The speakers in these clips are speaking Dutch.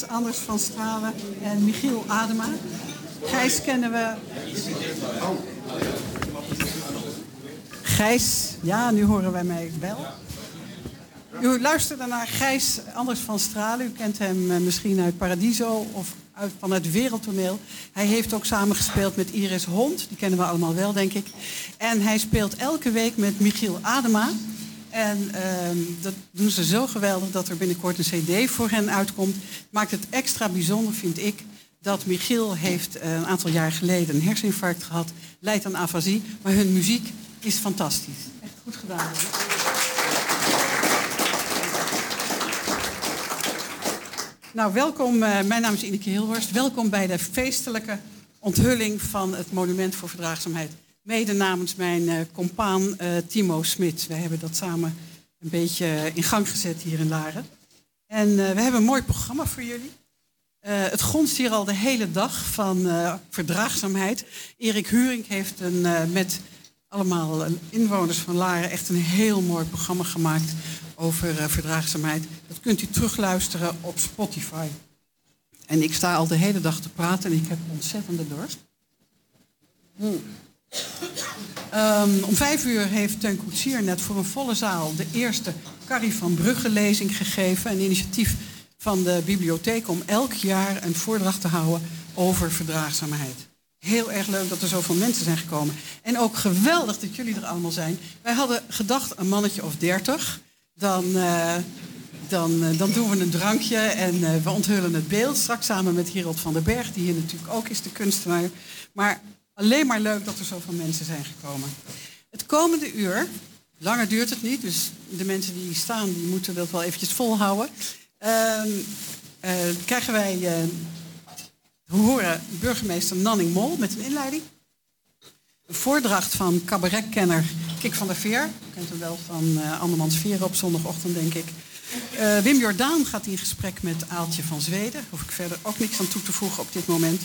Anders van Stralen en Michiel Adema. Gijs kennen we. Gijs, ja, nu horen wij mij wel. U luisterde naar Gijs Anders van Stralen. U kent hem eh, misschien uit Paradiso of uit, van het Wereldtoneel. Hij heeft ook samengespeeld met Iris Hond. Die kennen we allemaal wel, denk ik. En hij speelt elke week met Michiel Adema. En ehm, dat doen ze zo geweldig dat er binnenkort een cd voor hen uitkomt. Maakt het extra bijzonder, vind ik, dat Michiel heeft uh, een aantal jaar geleden een herseninfarct gehad. Leidt aan afasie, maar hun muziek is fantastisch. Echt goed gedaan. Nou, welkom. Uh, mijn naam is Ineke Hilhorst. Welkom bij de feestelijke onthulling van het Monument voor Verdraagzaamheid. Mede namens mijn uh, compaan Timo Smit. Wij hebben dat samen een beetje in gang gezet hier in Laren. En uh, we hebben een mooi programma voor jullie. het gonst hier al de hele dag van verdraagzaamheid. Erik Huring heeft een, met allemaal inwoners van Laren echt een heel mooi programma gemaakt over verdraagzaamheid. Dat kunt u terugluisteren op Spotify. En ik sta al de hele dag te praten en ik heb ontzettende dorst. Hmm. Um, om vijf uur heeft Teun Koetsier net voor een volle zaal de eerste Carrie van Brugge lezing gegeven. Een initiatief van de bibliotheek om elk jaar een voordracht te houden over verdraagzaamheid. Heel erg leuk dat er zoveel mensen zijn gekomen. En ook geweldig dat jullie er allemaal zijn. Wij hadden gedacht een mannetje of dertig. Dan, uh, dan, uh, dan doen we een drankje en uh, we onthullen het beeld. Straks samen met Gerold van den Berg, die hier natuurlijk ook is, de kunstenaar. Maar alleen maar leuk dat er zoveel mensen zijn gekomen. Het komende uur, langer duurt het niet, dus de mensen die staan, die moeten dat wel eventjes volhouden. Uh, krijgen wij, we horen burgemeester Nanning Mol met een inleiding. Een voordracht van cabaretkenner Kik van der Veer. U kent hem wel van uh, Andermans Veer op zondagochtend, denk ik. Wim Jordaan gaat in gesprek met Aaltje van Zweden. Hoef ik verder ook niks aan toe te voegen op dit moment.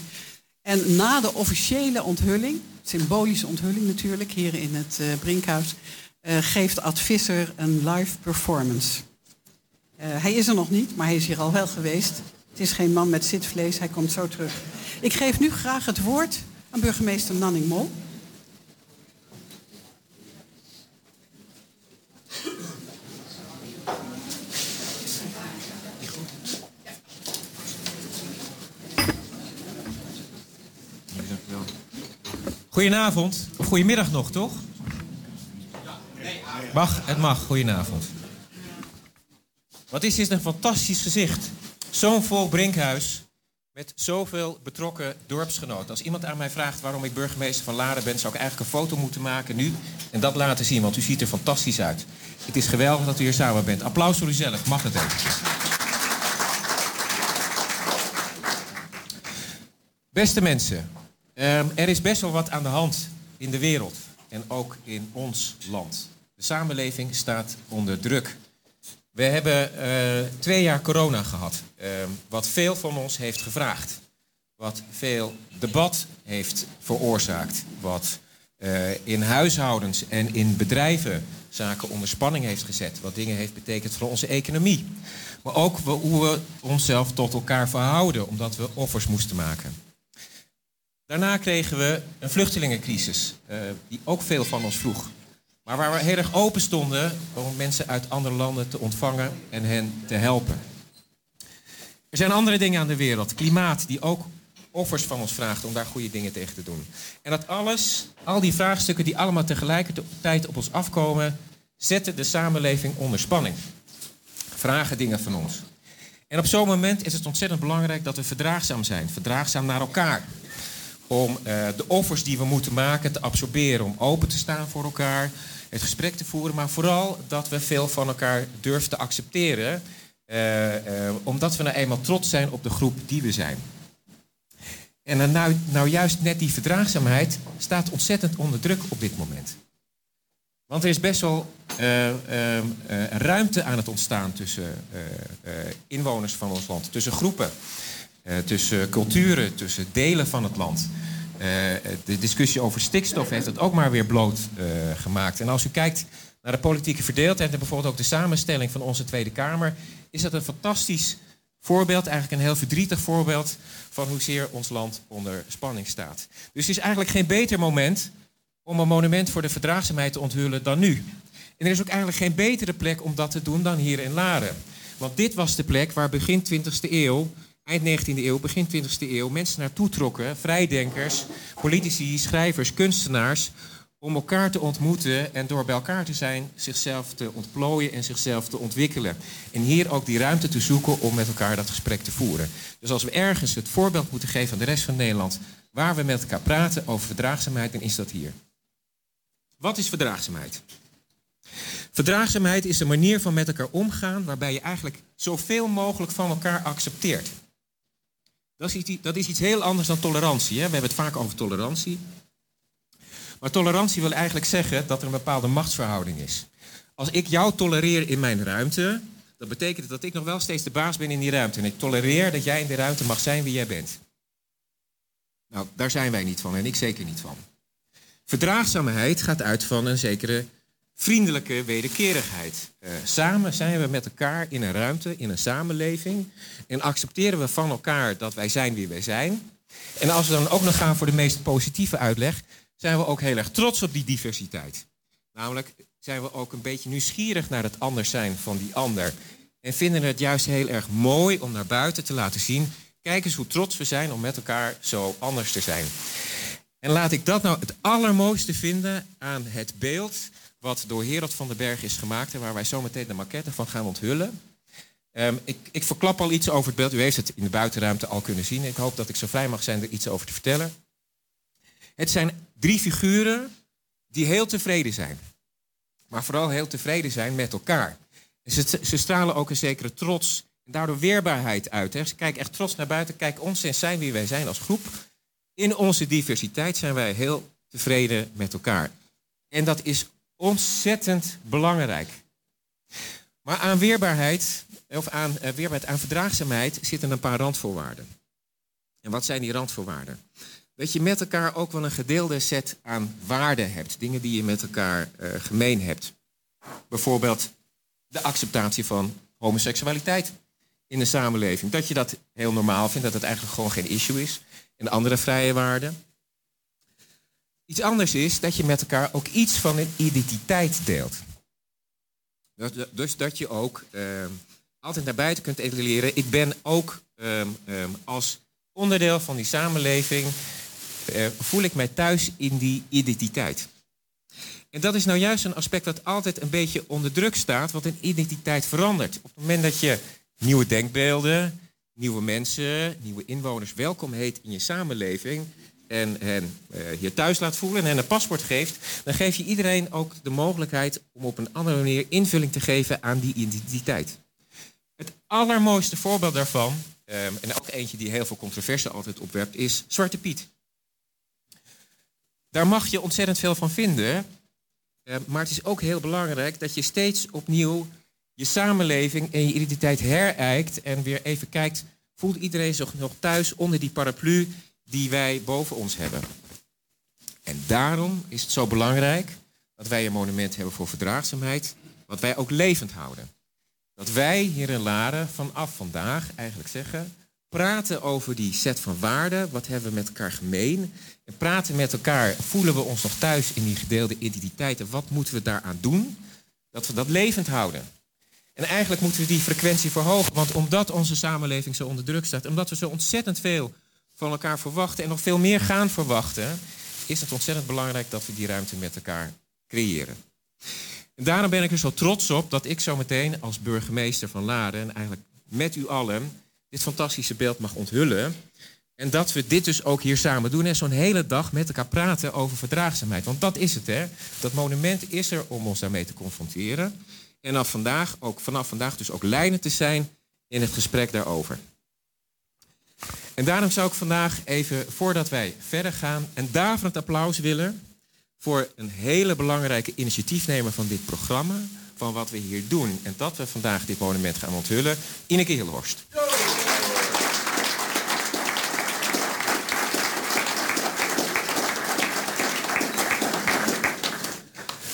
En na de officiële onthulling, symbolische onthulling natuurlijk, hier in het uh, Brinkhuis, uh, geeft Ad Visser een live performance. Uh, hij is er nog niet, maar hij is hier al wel geweest. Het is geen man met zitvlees, hij komt zo terug. Ik geef nu graag het woord aan burgemeester Nanning Mol. Goedenavond, of goedemiddag nog, toch? Mag, het mag. Goedenavond. Wat is dit een fantastisch gezicht. Zo'n vol Brinkhuis met zoveel betrokken dorpsgenoten. Als iemand aan mij vraagt waarom ik burgemeester van Laren ben... zou ik eigenlijk een foto moeten maken nu en dat laten zien. Want u ziet er fantastisch uit. Het is geweldig dat u hier samen bent. Applaus voor uzelf. Mag het even. Beste mensen, Um, er is best wel wat aan de hand in de wereld en ook in ons land. De samenleving staat onder druk. We hebben uh, twee jaar corona gehad, um, wat veel van ons heeft gevraagd. Wat veel debat heeft veroorzaakt. Wat uh, in huishoudens en in bedrijven zaken onder spanning heeft gezet. Wat dingen heeft betekend voor onze economie. Maar ook hoe we onszelf tot elkaar verhouden, omdat we offers moesten maken. Daarna kregen we een vluchtelingencrisis, uh, die ook veel van ons vroeg. Maar waar we heel erg open stonden om mensen uit andere landen te ontvangen en hen te helpen. Er zijn andere dingen aan de wereld. Klimaat, die ook offers van ons vraagt om daar goede dingen tegen te doen. En dat alles, al die vraagstukken die allemaal tegelijkertijd op ons afkomen, zetten de samenleving onder spanning. Vragen dingen van ons. En op zo'n moment is het ontzettend belangrijk dat we verdraagzaam zijn. Verdraagzaam naar elkaar om uh, de offers die we moeten maken te absorberen, om open te staan voor elkaar, het gesprek te voeren, maar vooral dat we veel van elkaar durven te accepteren, uh, uh, omdat we nou eenmaal trots zijn op de groep die we zijn. En nou, nou juist net die verdraagzaamheid staat ontzettend onder druk op dit moment. Want er is best wel ruimte aan het ontstaan tussen inwoners van ons land, tussen groepen. Uh, tussen culturen, tussen delen van het land. Uh, de discussie over stikstof heeft het ook maar weer bloot uh, gemaakt. En als u kijkt naar de politieke verdeeldheid en bijvoorbeeld ook de samenstelling van onze Tweede Kamer, is dat een fantastisch voorbeeld, eigenlijk een heel verdrietig voorbeeld van hoezeer ons land onder spanning staat. Dus het is eigenlijk geen beter moment om een monument voor de verdraagzaamheid te onthullen dan nu. En er is ook eigenlijk geen betere plek om dat te doen dan hier in Laren. Want dit was de plek waar begin 20e eeuw eind 19e eeuw, begin 20e eeuw mensen naartoe trokken, vrijdenkers, politici, schrijvers, kunstenaars, om elkaar te ontmoeten en door bij elkaar te zijn zichzelf te ontplooien en zichzelf te ontwikkelen. En hier ook die ruimte te zoeken om met elkaar dat gesprek te voeren. Dus als we ergens het voorbeeld moeten geven aan de rest van Nederland waar we met elkaar praten over verdraagzaamheid, dan is dat hier. Wat is verdraagzaamheid? Verdraagzaamheid is een manier van met elkaar omgaan waarbij je eigenlijk zoveel mogelijk van elkaar accepteert. Dat is, iets, dat is iets heel anders dan tolerantie. Hè? We hebben het vaak over tolerantie. Maar tolerantie wil eigenlijk zeggen dat er een bepaalde machtsverhouding is. Als ik jou tolereer in mijn ruimte, dan betekent dat ik nog wel steeds de baas ben in die ruimte. En ik tolereer dat jij in de ruimte mag zijn wie jij bent. Nou, daar zijn wij niet van en ik zeker niet van. Verdraagzaamheid gaat uit van een zekere vriendelijke wederkerigheid. Uh, samen zijn we met elkaar in een ruimte, in een samenleving. En accepteren we van elkaar dat wij zijn wie wij zijn. En als we dan ook nog gaan voor de meest positieve uitleg, zijn we ook heel erg trots op die diversiteit. Namelijk zijn we ook een beetje nieuwsgierig naar het anders zijn van die ander. En vinden het juist heel erg mooi om naar buiten te laten zien. Kijk eens hoe trots we zijn om met elkaar zo anders te zijn. En laat ik dat nou het allermooiste vinden aan het beeld wat door Herald van den Berg is gemaakt en waar wij zometeen de maquette van gaan onthullen. Um, ik, ik, verklap al iets over het beeld. U heeft het in de buitenruimte al kunnen zien. Ik hoop dat ik zo vrij mag zijn er iets over te vertellen. Het zijn drie figuren die heel tevreden zijn. Maar vooral heel tevreden zijn met elkaar. Ze, ze, stralen ook een zekere trots en daardoor weerbaarheid uit. Hè. Ze kijken echt trots naar buiten. Kijk ons en zijn wie wij zijn als groep. In onze diversiteit zijn wij heel tevreden met elkaar. En dat is ontzettend belangrijk. Maar aan weerbaarheid, of aan uh, weerbaarheid, aan verdraagzaamheid zitten een paar randvoorwaarden. En wat zijn die randvoorwaarden? dat je met elkaar ook wel een gedeelde set aan waarden hebt. Dingen die je met elkaar uh, gemeen hebt. Bijvoorbeeld de acceptatie van homoseksualiteit in de samenleving. Dat je dat heel normaal vindt, dat het eigenlijk gewoon geen issue is. En andere vrije waarden. Iets anders is dat je met elkaar ook iets van een identiteit deelt. Dus dat je ook uh, altijd naar buiten kunt etaleren. Ik ben ook um, um, als onderdeel van die samenleving, uh, voel ik mij thuis in die identiteit. En dat is nou juist een aspect dat altijd een beetje onder druk staat, want een identiteit verandert. Op het moment dat je nieuwe denkbeelden, nieuwe mensen, nieuwe inwoners welkom heet in je samenleving en hen uh, je thuis laat voelen en een paspoort geeft, dan geef je iedereen ook de mogelijkheid om op een andere manier invulling te geven aan die identiteit. Het allermooiste voorbeeld daarvan, um, en ook eentje die heel veel controverse altijd opwerpt, is Zwarte Piet. Daar mag je ontzettend veel van vinden, uh, maar het is ook heel belangrijk dat je steeds opnieuw je samenleving en je identiteit herijkt en weer even kijkt, voelt iedereen zich nog thuis onder die paraplu die wij boven ons hebben. En daarom is het zo belangrijk dat wij een monument hebben voor verdraagzaamheid, wat wij ook levend houden. Dat wij hier in Laren vanaf vandaag eigenlijk zeggen, praten over die set van waarden, wat hebben we met elkaar gemeen, en praten met elkaar, voelen we ons nog thuis in die gedeelde identiteiten, wat moeten we daaraan doen, dat we dat levend houden. En eigenlijk moeten we die frequentie verhogen, want omdat onze samenleving zo onder druk staat, omdat we zo ontzettend veel van elkaar verwachten en nog veel meer gaan verwachten, is het ontzettend belangrijk dat we die ruimte met elkaar creëren. En daarom ben ik er zo trots op dat ik zo meteen als burgemeester van Laren en eigenlijk met u allen dit fantastische beeld mag onthullen. En dat we dit dus ook hier samen doen en zo'n hele dag met elkaar praten over verdraagzaamheid. Want dat is het, hè? Dat monument is er om ons daarmee te confronteren. En vandaag, ook vanaf vandaag dus ook lijnen te zijn in het gesprek daarover. En daarom zou ik vandaag even, voordat wij verder gaan, een daverend applaus willen voor een hele belangrijke initiatiefnemer van dit programma, van wat we hier doen en dat we vandaag dit monument gaan onthullen, Ineke Hilhorst.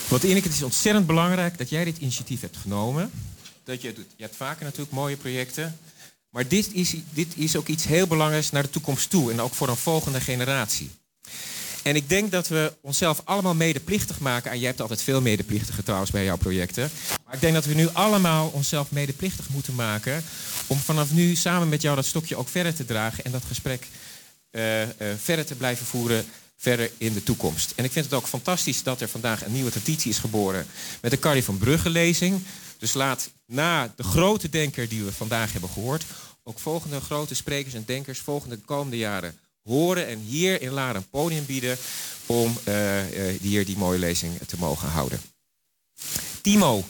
Want Ineke, het is ontzettend belangrijk dat jij dit initiatief hebt genomen. Dat je doet. Je hebt vaker natuurlijk mooie projecten. Maar dit is, dit is ook iets heel belangrijks naar de toekomst toe. En ook voor een volgende generatie. En ik denk dat we onszelf allemaal medeplichtig maken. En jij hebt altijd veel medeplichtigen trouwens bij jouw projecten. Maar ik denk dat we nu allemaal onszelf medeplichtig moeten maken. Om vanaf nu samen met jou dat stokje ook verder te dragen. En dat gesprek uh, uh, verder te blijven voeren verder in de toekomst. En ik vind het ook fantastisch dat er vandaag een nieuwe traditie is geboren met de Carrie van Brugge lezing. Dus laat na de grote denker die we vandaag hebben gehoord, ook volgende grote sprekers en denkers volgende komende jaren horen en hier in Laren een podium bieden om uh, uh, hier die mooie lezing te mogen houden. Timo,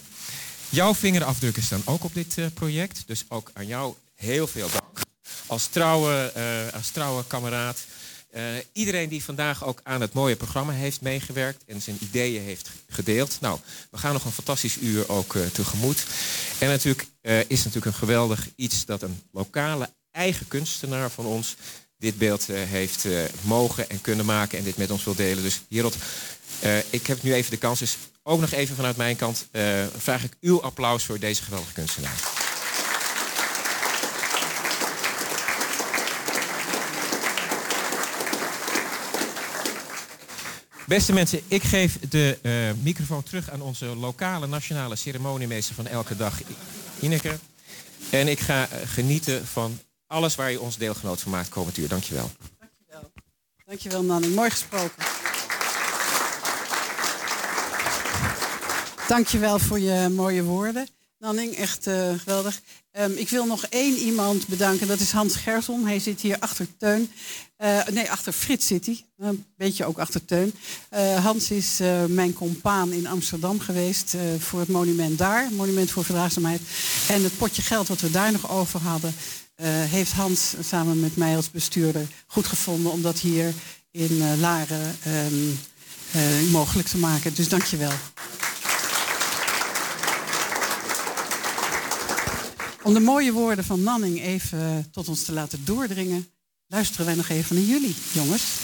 jouw vingerafdrukken staan ook op dit uh, project, dus ook aan jou heel veel dank. Als trouwe, als trouwe kameraad uh, iedereen die vandaag ook aan het mooie programma heeft meegewerkt en zijn ideeën heeft gedeeld. Nou, we gaan nog een fantastisch uur ook uh, tegemoet. En natuurlijk uh, is natuurlijk een geweldig iets dat een lokale eigen kunstenaar van ons dit beeld heeft mogen en kunnen maken en dit met ons wil delen. Dus Hierot, ik heb nu even de kans. Dus ook nog even vanuit mijn kant vraag ik uw applaus voor deze geweldige kunstenaar. Beste mensen, ik geef de uh, microfoon terug aan onze lokale nationale ceremoniemeester van elke dag, Ineke. En ik ga uh, genieten van alles waar je ons deelgenoot van maakt komend uur. Dankjewel. Dankjewel. Dankjewel, Nanning. Mooi gesproken. Dankjewel voor je mooie woorden. Nanning, echt uh, geweldig. Um, ik wil nog één iemand bedanken. Dat is Hans Gerson. Hij zit hier achter Teun. Uh, nee, achter Frits zit hij. Een beetje ook achter Teun. Uh, Hans is mijn compaan in Amsterdam geweest voor het monument daar. Monument voor Verdraagzaamheid. En het potje geld wat we daar nog over hadden... heeft Hans samen met mij als bestuurder goed gevonden... om dat hier in Laren um, mogelijk te maken. Dus dank je wel. Om de mooie woorden van Nanning even tot ons te laten doordringen, luisteren wij nog even naar jullie, jongens.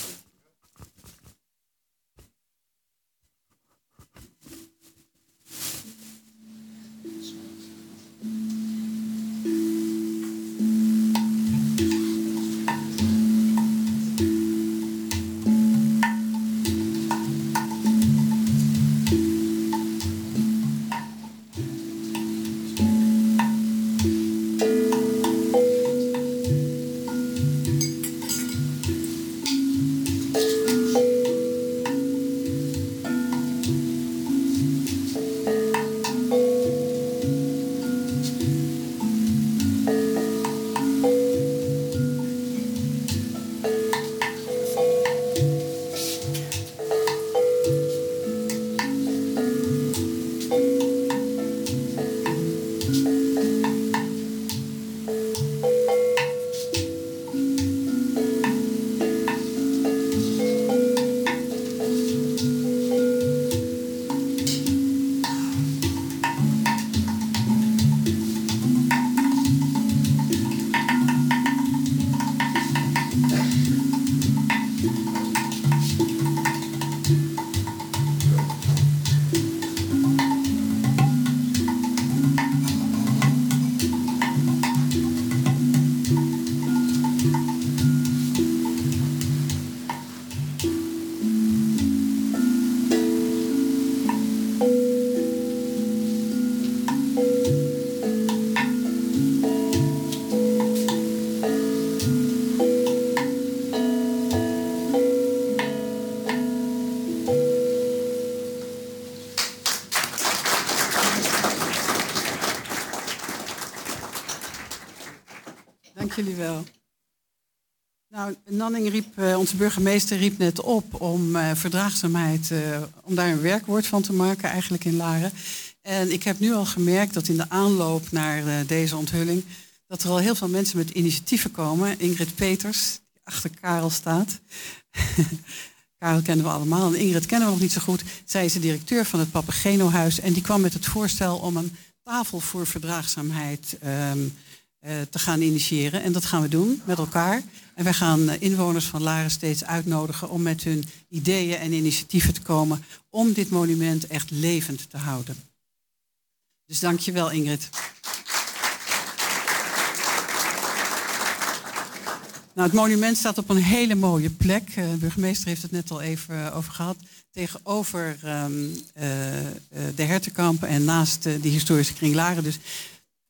Nanning riep, uh, onze burgemeester riep net op om uh, verdraagzaamheid, uh, om daar een werkwoord van te maken, eigenlijk in Laren. En ik heb nu al gemerkt dat in de aanloop naar deze onthulling, dat er al heel veel mensen met initiatieven komen. Ingrid Peters, die achter Karel staat. Karel kennen we allemaal en Ingrid kennen we nog niet zo goed. Zij is de directeur van het Papageno-huis en die kwam met het voorstel om een tafel voor verdraagzaamheid uh, te gaan initiëren. En dat gaan we doen met elkaar. En wij gaan uh, inwoners van Laren steeds uitnodigen om met hun ideeën en initiatieven te komen om dit monument echt levend te houden. Dus dank je wel, Ingrid. Nou, het monument staat op een hele mooie plek. Uh, de burgemeester heeft het net al even over gehad. Tegenover um, de hertenkampen en naast de historische kring Laren. Dus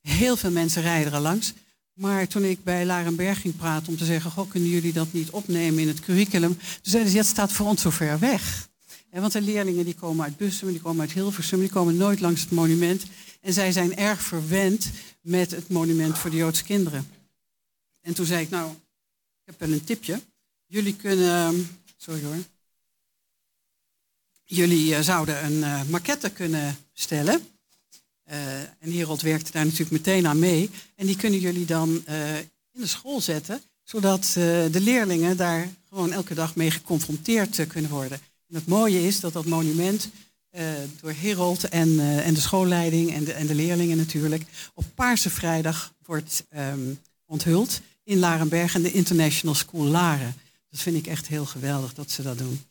Heel veel mensen rijden er langs. Maar toen ik bij Larenberg ging praten om te zeggen... Goh, kunnen jullie dat niet opnemen in het curriculum? Toen zeiden ze, het staat voor ons zo ver weg. En want de leerlingen die komen uit Bussum, die komen uit Hilversum... die komen nooit langs het monument. En zij zijn erg verwend met het monument voor de Joodse kinderen. En toen zei ik, nou, ik heb wel een tipje. Jullie kunnen... Sorry hoor. Jullie uh, zouden een uh, maquette kunnen stellen... Uh, en Herold werkte daar natuurlijk meteen aan mee. En die kunnen jullie dan uh, in de school zetten, zodat uh, de leerlingen daar gewoon elke dag mee geconfronteerd kunnen worden. En het mooie is dat dat monument door Herold en, en de schoolleiding en de, en de leerlingen natuurlijk op Paarse Vrijdag wordt um, onthuld in Larenberg en de International School Laren. Dat vind ik echt heel geweldig dat ze dat doen.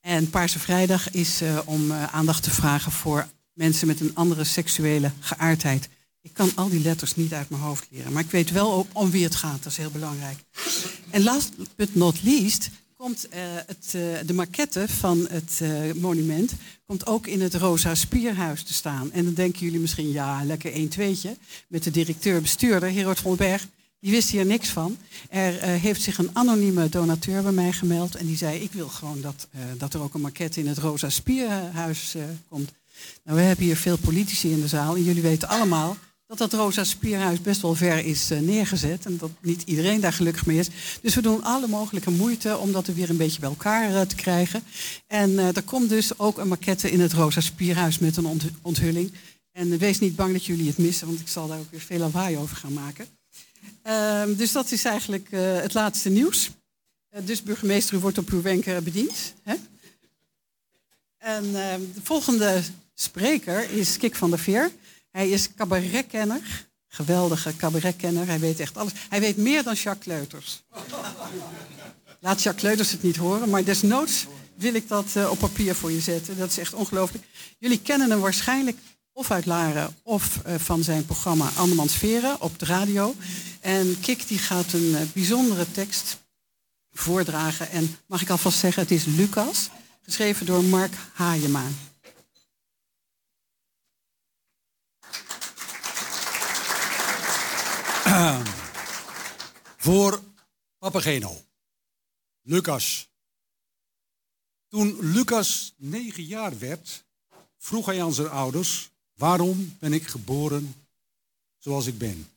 En Paarse Vrijdag is om aandacht te vragen voor mensen met een andere seksuele geaardheid. Ik kan al die letters niet uit mijn hoofd leren, maar ik weet wel om wie het gaat. Dat is heel belangrijk. En last but not least komt uh, het, uh, de maquette van het uh, monument komt ook in het Rosa Spierhuis te staan. En dan denken jullie misschien, ja, lekker 1 tweetje met de directeur-bestuurder, Herold van Berg. Die wist hier niks van. Er heeft zich een anonieme donateur bij mij gemeld en die zei, ik wil gewoon dat, dat er ook een maquette in het Rosa Spierhuis komt. Nou, we hebben hier veel politici in de zaal en jullie weten allemaal dat dat Rosa Spierhuis best wel ver is uh, neergezet en dat niet iedereen daar gelukkig mee is. Dus we doen alle mogelijke moeite om dat er weer een beetje bij elkaar uh, te krijgen. En uh, er komt dus ook een maquette in het Rosa Spierhuis met een ont onthulling. En wees niet bang dat jullie het missen, want ik zal daar ook weer veel lawaai over gaan maken. Ehm, dus dat is eigenlijk het laatste nieuws. dus burgemeester, u wordt op uw wenken bediend. Hè? En ehm, de volgende spreker is Kik van der Veer. Hij is cabaretkenner. Geweldige cabaretkenner. Hij weet echt alles. Hij weet meer dan Jacques Leuters. Laat Jacques Leuters het niet horen, maar desnoods wil ik dat uh, op papier voor je zetten. Dat is echt ongelooflijk. Jullie kennen hem waarschijnlijk of uit Laren of uh, van zijn programma Andermans Veren op de radio. En Kik die gaat een uh, bijzondere tekst voordragen. En mag ik alvast zeggen, het is Lucas, geschreven door Mark Haajema. Voor Papageno. Lucas. Toen Lucas negen jaar werd, vroeg hij aan zijn ouders: Waarom ben ik geboren zoals ik ben?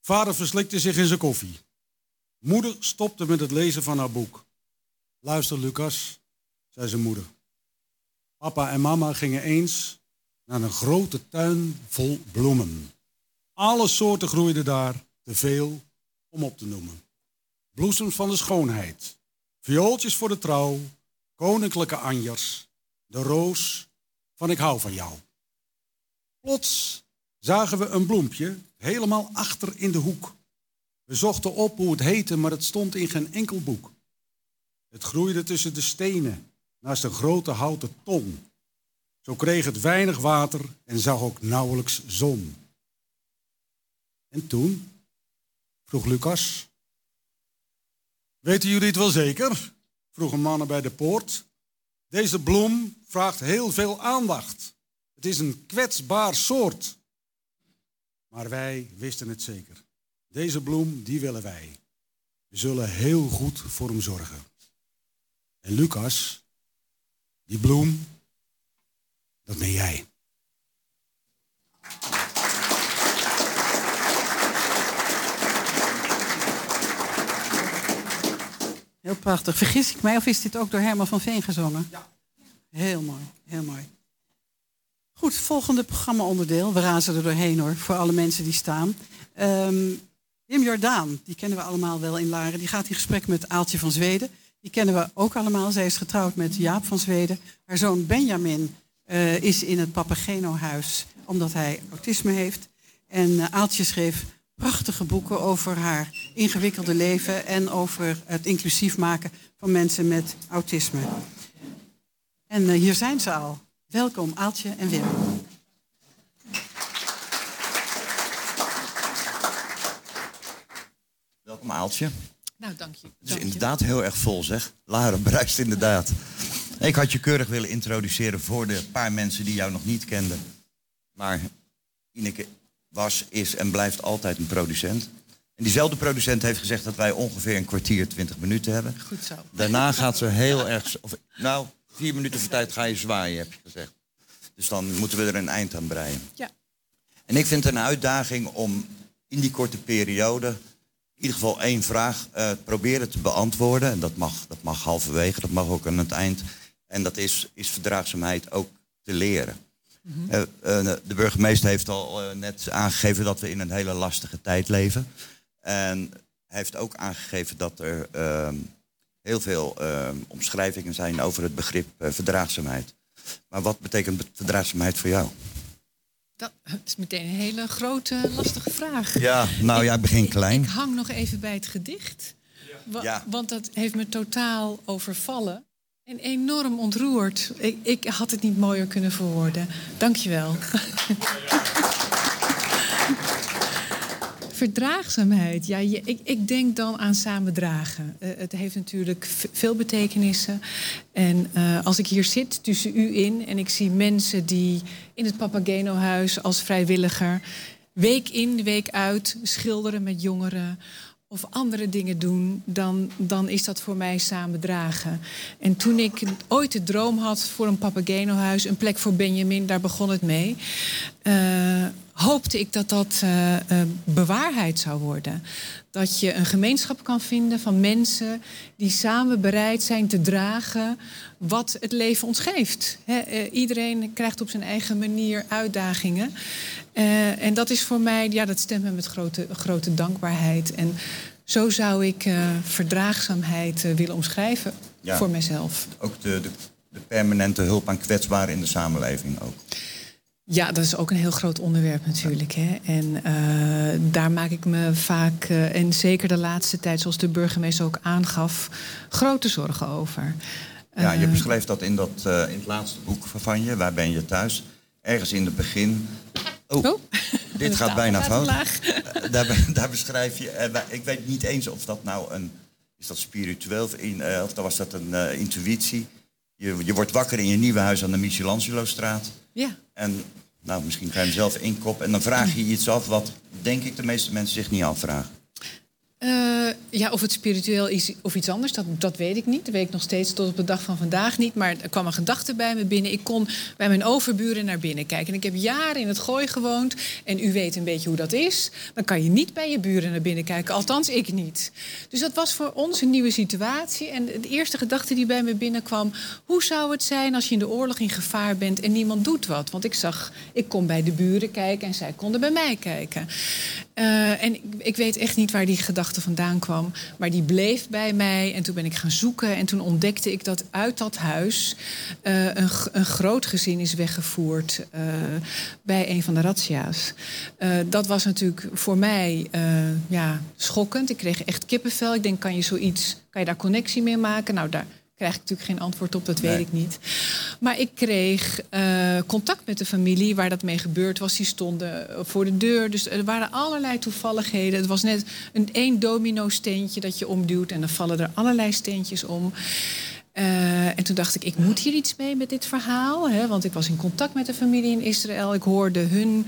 Vader verslikte zich in zijn koffie. Moeder stopte met het lezen van haar boek. Luister, Lucas, zei zijn moeder. Papa en mama gingen eens naar een grote tuin vol bloemen. Alle soorten groeiden daar, te veel om op te noemen. Bloesems van de schoonheid, viooltjes voor de trouw, koninklijke anjers, de roos van ik hou van jou. Plots zagen we een bloempje helemaal achter in de hoek. We zochten op hoe het heette, maar het stond in geen enkel boek. Het groeide tussen de stenen naast een grote houten ton. Zo kreeg het weinig water en zag ook nauwelijks zon. En toen? vroeg Lucas. Weten jullie het wel zeker? vroegen mannen bij de poort. Deze bloem vraagt heel veel aandacht. Het is een kwetsbaar soort. Maar wij wisten het zeker. Deze bloem, die willen wij. We zullen heel goed voor hem zorgen. En Lucas, die bloem, dat ben jij. Heel prachtig. Vergis ik mij of is dit ook door Herman van Veen gezongen? Ja. Heel mooi, heel mooi. Goed, volgende programma-onderdeel. We razen er doorheen hoor, voor alle mensen die staan. Um, Wim Jordaan, die kennen we allemaal wel in Laren. Die gaat in gesprek met Aaltje van Zweden. Die kennen we ook allemaal. Zij is getrouwd met Jaap van Zweden. Haar zoon Benjamin uh, is in het Papageno-huis omdat hij autisme heeft. En uh, Aaltje schreef prachtige boeken over haar ingewikkelde leven en over het inclusief maken van mensen met autisme. En uh, hier zijn ze al. Welkom Aaltje en Wim. Welkom Aaltje. Nou, dank je. Het is inderdaad heel erg vol, zeg. Laren bruist inderdaad. Ik had je keurig willen introduceren voor de paar mensen die jou nog niet kenden. Maar Ineke was, is en blijft altijd een producent. En diezelfde producent heeft gezegd dat wij ongeveer een kwartier, twintig minuten hebben. Goed zo. Daarna gaat ze heel erg... Of, nou, vier minuten voor tijd ga je zwaaien, heb je gezegd. Dus dan moeten we er een eind aan breien. Ja. En ik vind het een uitdaging om in die korte periode... in ieder geval één vraag uh, proberen te beantwoorden. En dat mag, dat mag halverwege, dat mag ook aan het eind. En dat is, is verdraagzaamheid ook te leren. Mm -hmm. uh, uh, de burgemeester heeft al net aangegeven dat we in een hele lastige tijd leven. En hij heeft ook aangegeven dat er ehm, heel veel ehm, omschrijvingen zijn over het begrip verdraagzaamheid. Maar wat betekent verdraagzaamheid voor jou? Dat is meteen een hele grote, lastige vraag. Ja, nou ja, ik begin klein. Ik, ik hang nog even bij het gedicht. Ja. Ja. Want dat heeft me totaal overvallen. En enorm ontroerd. Ik, ik had het niet mooier kunnen verwoorden. Dank je wel. Verdraagzaamheid. Ja, je, ik, ik, denk dan aan samen dragen. Uh, het heeft natuurlijk veel betekenissen. En uh, als ik hier zit tussen u in en ik zie mensen die in het Papageno-huis als vrijwilliger week in, week uit schilderen met jongeren of andere dingen doen, dan, dan is dat voor mij samen dragen. En toen ik ooit de droom had voor een Papageno-huis, een plek voor Benjamin, daar begon het mee. Uh, hoopte ik dat dat uh, uh, bewaarheid zou worden. Dat je een gemeenschap kan vinden van mensen die samen bereid zijn te dragen wat het leven ons geeft. He, iedereen krijgt op zijn eigen manier uitdagingen. Uh, en dat is voor mij, ja, dat stemt me met grote, grote dankbaarheid. En zo zou ik uh, verdraagzaamheid uh, willen omschrijven ja, voor mezelf. Ook de, de, de, permanente hulp aan kwetsbaren in de samenleving ook. Ja, dat is ook een heel groot onderwerp natuurlijk. Hè? En daar maak ik me vaak, en zeker de laatste tijd, zoals de burgemeester ook aangaf, grote zorgen over. Ja, je beschrijft dat in, dat, in het laatste boek van je, Waar ben je thuis? Ergens in het begin Oh, oh. dit gaat bijna fout. daar, daar, beschrijf je, ik weet niet eens of dat nou een, is dat spiritueel of, in, of was dat een intuïtie. Je, je wordt wakker in je nieuwe huis aan de Michelangelo-straat. Ja. En nou, misschien ga je hem zelf inkop en dan vraag je iets af wat, denk ik, de meeste mensen zich niet afvragen. Uh, ja, of het spiritueel is of iets anders, dat, dat weet ik niet. Dat weet ik nog steeds tot op de dag van vandaag niet. Maar er kwam een gedachte bij me binnen. Ik kon bij mijn overburen naar binnen kijken. En ik heb jaren in het gooi gewoond. En u weet een beetje hoe dat is. Dan kan je niet bij je buren naar binnen kijken. Althans, ik niet. Dus dat was voor ons een nieuwe situatie. En de eerste gedachte die bij me binnenkwam... hoe zou het zijn als je in de oorlog in gevaar bent en niemand doet wat? Want ik zag, ik kon bij de buren kijken en zij konden bij mij kijken. Uh, en ik, ik weet echt niet waar die gedachte vandaan kwam. Maar die bleef bij mij en toen ben ik gaan zoeken. En toen ontdekte ik dat uit dat huis uh, een, een, groot gezin is weggevoerd uh, bij een van de razzia's. Uh, dat was natuurlijk voor mij ja, schokkend. Ik kreeg echt kippenvel. Ik denk, kan je zoiets, kan je daar connectie mee maken? Nou, daar krijg ik natuurlijk geen antwoord op, dat weet ik niet. Maar ik kreeg uh, contact met de familie waar dat mee gebeurd was. Die stonden voor de deur. Dus er waren allerlei toevalligheden. Het was net een één domino steentje dat je omduwt en dan vallen er allerlei steentjes om. Uh, en toen dacht ik, ik moet hier iets mee met dit verhaal. Hè, want ik was in contact met de familie in Israël. Ik hoorde hun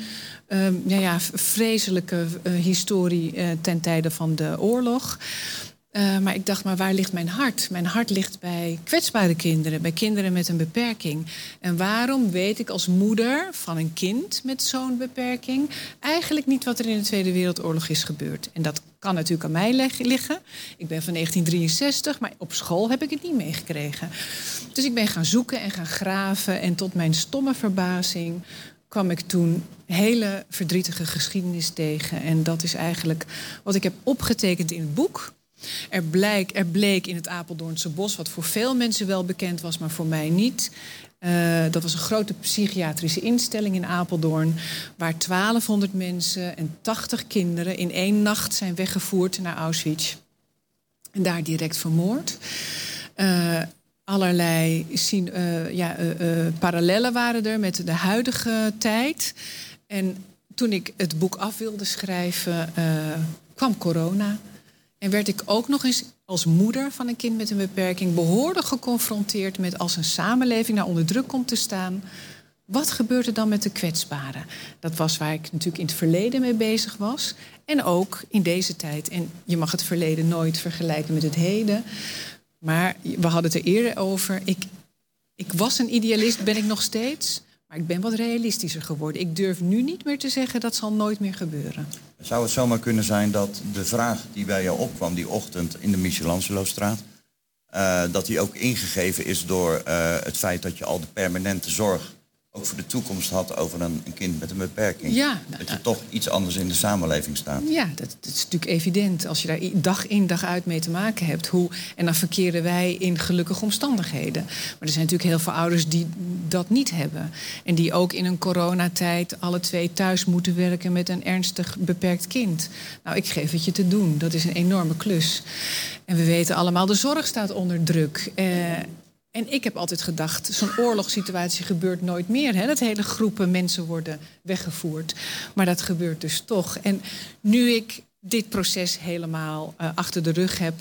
uh, ja, ja, vreselijke uh, historie ten tijde van de oorlog. Uh, maar ik dacht, maar waar ligt mijn hart? Mijn hart ligt bij kwetsbare kinderen, bij kinderen met een beperking. En waarom weet ik als moeder van een kind met zo'n beperking eigenlijk niet wat er in de Tweede Wereldoorlog is gebeurd? En dat kan natuurlijk aan mij liggen. Ik ben van 1963, maar op school heb ik het niet meegekregen. Dus ik ben gaan zoeken en gaan graven. En tot mijn stomme verbazing kwam ik toen hele verdrietige geschiedenis tegen. En dat is eigenlijk wat ik heb opgetekend in het boek. Er, er bleek in het Apeldoornse bos, wat voor veel mensen wel bekend was, maar voor mij niet. Uh, dat was een grote psychiatrische instelling in Apeldoorn, waar 1200 mensen en 80 kinderen in één nacht zijn weggevoerd naar Auschwitz. En daar direct vermoord. Uh, allerlei uh, ja, parallellen waren er met de huidige tijd. En toen ik het boek af wilde schrijven, kwam corona. En werd ik ook nog eens als moeder van een kind met een beperking behoorlijk geconfronteerd met als een samenleving naar onder druk komt te staan. Wat gebeurt er dan met de kwetsbaren? Dat was waar ik natuurlijk in het verleden mee bezig was. En ook in deze tijd. En je mag het verleden nooit vergelijken met het heden. Maar we hadden het er eerder over. Ik, ik was een idealist, ben ik nog steeds. Maar ik ben wat realistischer geworden. Ik durf nu niet meer te zeggen dat zal nooit meer gebeuren. Zou het zomaar kunnen zijn dat de vraag die bij jou opkwam die ochtend in de Michelangelostraat... Uh, dat die ook ingegeven is door uh, het feit dat je al de permanente zorg ook voor de toekomst had over een, een kind met een beperking. Ja, dat je toch iets anders in de samenleving staat. Ja, dat, dat, is natuurlijk evident. Als je daar dag in dag uit mee te maken hebt. Hoe, en dan verkeren wij in gelukkige omstandigheden. Maar er zijn natuurlijk heel veel ouders die dat niet hebben. En die ook in een coronatijd alle twee thuis moeten werken met een ernstig beperkt kind. Nou, ik geef het je te doen. Dat is een enorme klus. En we weten allemaal, de zorg staat onder druk. Eh, en ik heb altijd gedacht, zo'n oorlogssituatie gebeurt nooit meer. Hè? Dat hele groepen mensen worden weggevoerd. Maar dat gebeurt dus toch. En nu ik dit proces helemaal uh, achter de rug heb,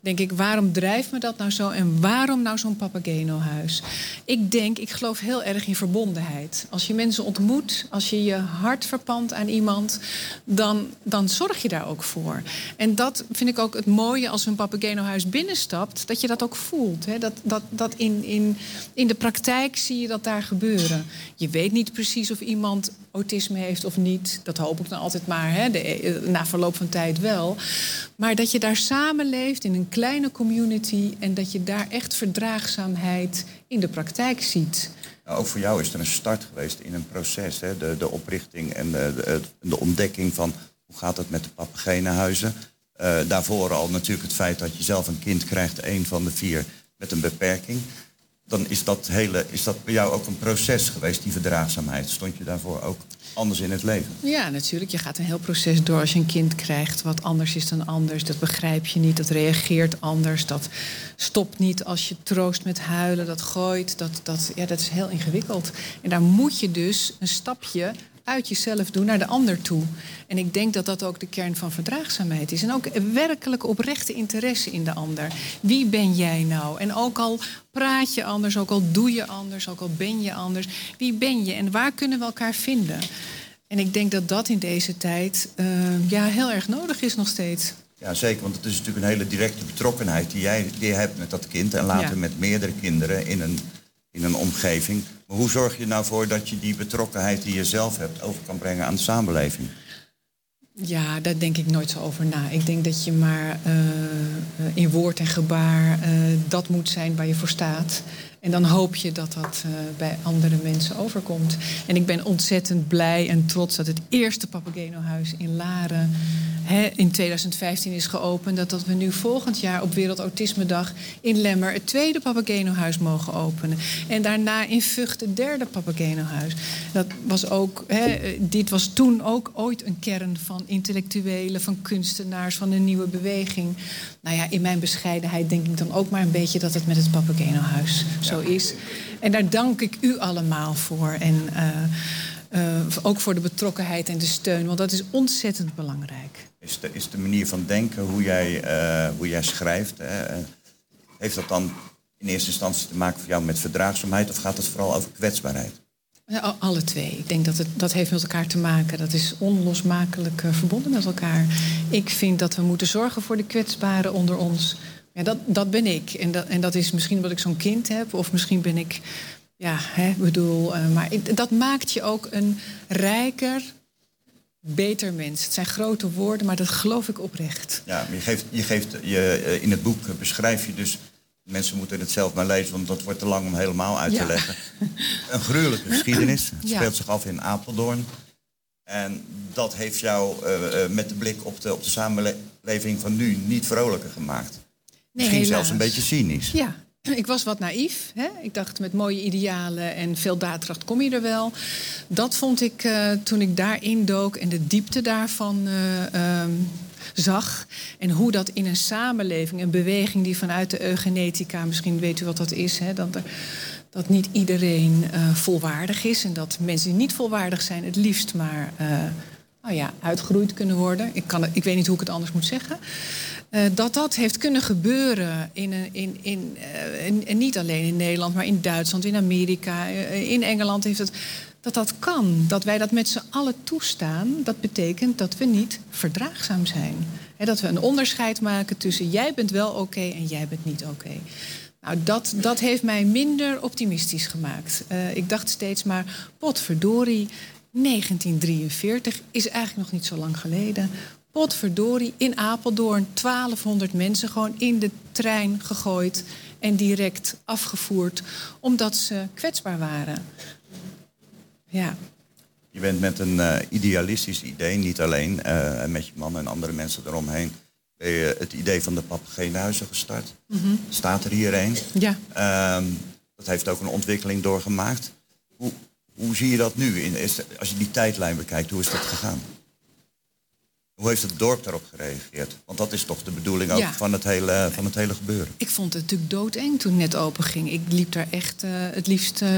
denk ik, waarom drijft me dat nou zo en waarom nou zo'n Papageno-huis? Ik denk, ik geloof heel erg in verbondenheid. Als je mensen ontmoet, als je je hart verpand aan iemand, dan, dan zorg je daar ook voor. En dat vind ik ook het mooie als een Papageno-huis binnenstapt, dat je dat ook voelt. Hè? Dat, dat, dat in, in, in de praktijk zie je dat daar gebeuren. Je weet niet precies of iemand autisme heeft of niet. Dat hoop ik dan altijd maar, hè? De, na verloop van tijd wel. Maar dat je daar samenleeft in een kleine community en dat je daar echt verdraagzaamheid in de praktijk ziet. Nou, ook voor jou is er een start geweest in een proces. Hè? De, de oprichting en de, de, de ontdekking van hoe gaat het met de papagenenhuizen. Uh, daarvoor al natuurlijk het feit dat je zelf een kind krijgt, een van de vier met een beperking. Dan is dat, hele, is dat bij jou ook een proces geweest, die verdraagzaamheid. Stond je daarvoor ook anders in het leven. Ja, natuurlijk. Je gaat een heel proces door als je een kind krijgt wat anders is dan anders. Dat begrijp je niet, dat reageert anders. Dat stopt niet als je troost met huilen, dat gooit. Dat, dat, ja, dat is heel ingewikkeld. En daar moet je dus een stapje uit jezelf doen naar de ander toe. En ik denk dat dat ook de kern van verdraagzaamheid is. En ook werkelijk oprechte interesse in de ander. Wie ben jij nou? En ook al praat je anders, ook al doe je anders, ook al ben je anders. Wie ben je en waar kunnen we elkaar vinden? En ik denk dat dat in deze tijd uh, ja, heel erg nodig is nog steeds. Ja, zeker, want het is natuurlijk een hele directe betrokkenheid die jij die hebt met dat kind. En later ja. met meerdere kinderen in een, in een omgeving. Hoe zorg je nou voor dat je die betrokkenheid die je zelf hebt over kan brengen aan de samenleving? Ja, daar denk ik nooit zo over na. Ik denk dat je maar uh, in woord en gebaar uh, dat moet zijn waar je voor staat. En dan hoop je dat dat uh, bij andere mensen overkomt. En ik ben ontzettend blij en trots dat het eerste Papageno-huis in Laren hè, in 2015 is geopend. Dat, dat we nu volgend jaar op Wereld Autismedag in Lemmer het tweede Papageno-huis mogen openen. En daarna in Vught het derde Papageno-huis. Dat was ook, hè, dit was toen ook ooit een kern van intellectuelen, van kunstenaars, van een nieuwe beweging. Nou ja, in mijn bescheidenheid denk ik dan ook maar een beetje dat het met het Papageno-huis zo is. En daar dank ik u allemaal voor. En uh, uh, ook voor de betrokkenheid en de steun, want dat is ontzettend belangrijk. Is de, is de manier van denken, hoe jij, uh, hoe jij schrijft, heeft dat dan in eerste instantie te maken voor jou met verdraagzaamheid of gaat het vooral over kwetsbaarheid? Ja, alle twee. Ik denk dat het, dat heeft met elkaar te maken. Dat is onlosmakelijk verbonden met elkaar. Ik vind dat we moeten zorgen voor de kwetsbaren onder ons. Ja, dat, dat ben ik. En dat, en dat is misschien omdat ik zo'n kind heb, of misschien ben ik, ja, hè, bedoel, uh, maar ik, dat maakt je ook een rijker beter mens. Het zijn grote woorden, maar dat geloof ik oprecht. Ja, maar je geeft, je geeft je, eh, in het boek eh, beschrijf je dus... Mensen moeten het zelf maar lezen, want dat wordt te lang om helemaal uit te Ja. leggen. Een gruwelijke geschiedenis. Het Ja. speelt zich af in Apeldoorn. En dat heeft jou eh, eh, met de blik op de, op de samenleving van nu niet vrolijker gemaakt. Misschien helaas. zelfs een beetje cynisch. Ja, ik was wat naïef. Hè? Ik dacht met mooie idealen en veel daadkracht kom je er wel. Dat vond ik eh, toen ik daarin dook en de diepte daarvan eh, ehm, zag. En hoe dat in een samenleving, een beweging die vanuit de eugenetica, misschien weet u wat dat is, hè? Dat, er, dat niet iedereen eh, volwaardig is. En dat mensen die niet volwaardig zijn, het liefst maar eh, nou ja, uitgeroeid kunnen worden. Ik, kan, ik weet niet hoe ik het anders moet zeggen. Eh, dat dat heeft kunnen gebeuren in, in, in, eh, niet alleen in Nederland, maar in Duitsland, in Amerika, eh, in Engeland heeft het. Dat dat kan, dat wij dat met z'n allen toestaan, dat betekent dat we niet verdraagzaam zijn. Hè, dat we een onderscheid maken tussen jij bent wel oké en jij bent niet oké. Nou, dat, dat heeft mij minder optimistisch gemaakt. Ik dacht steeds maar, potverdorie, 1943 is eigenlijk nog niet zo lang geleden. Potverdorie, in Apeldoorn 1200 mensen gewoon in de trein gegooid en direct afgevoerd omdat ze kwetsbaar waren. Ja, Je bent met een eh, idealistisch idee, niet alleen, eh, met je man en andere mensen eromheen, ben je het idee van de papegeenhuizen gestart. Staat er hier een. ja. Ehm, dat heeft ook een ontwikkeling doorgemaakt. Hoe, hoe zie je dat nu? In, is, als je die tijdlijn bekijkt, hoe is dat gegaan? Hoe heeft het dorp daarop gereageerd? Want dat is toch de bedoeling ook Ja. van, het hele, van het hele gebeuren. Ik vond het natuurlijk doodeng toen het net open ging. Ik liep daar echt eh, het liefst eh,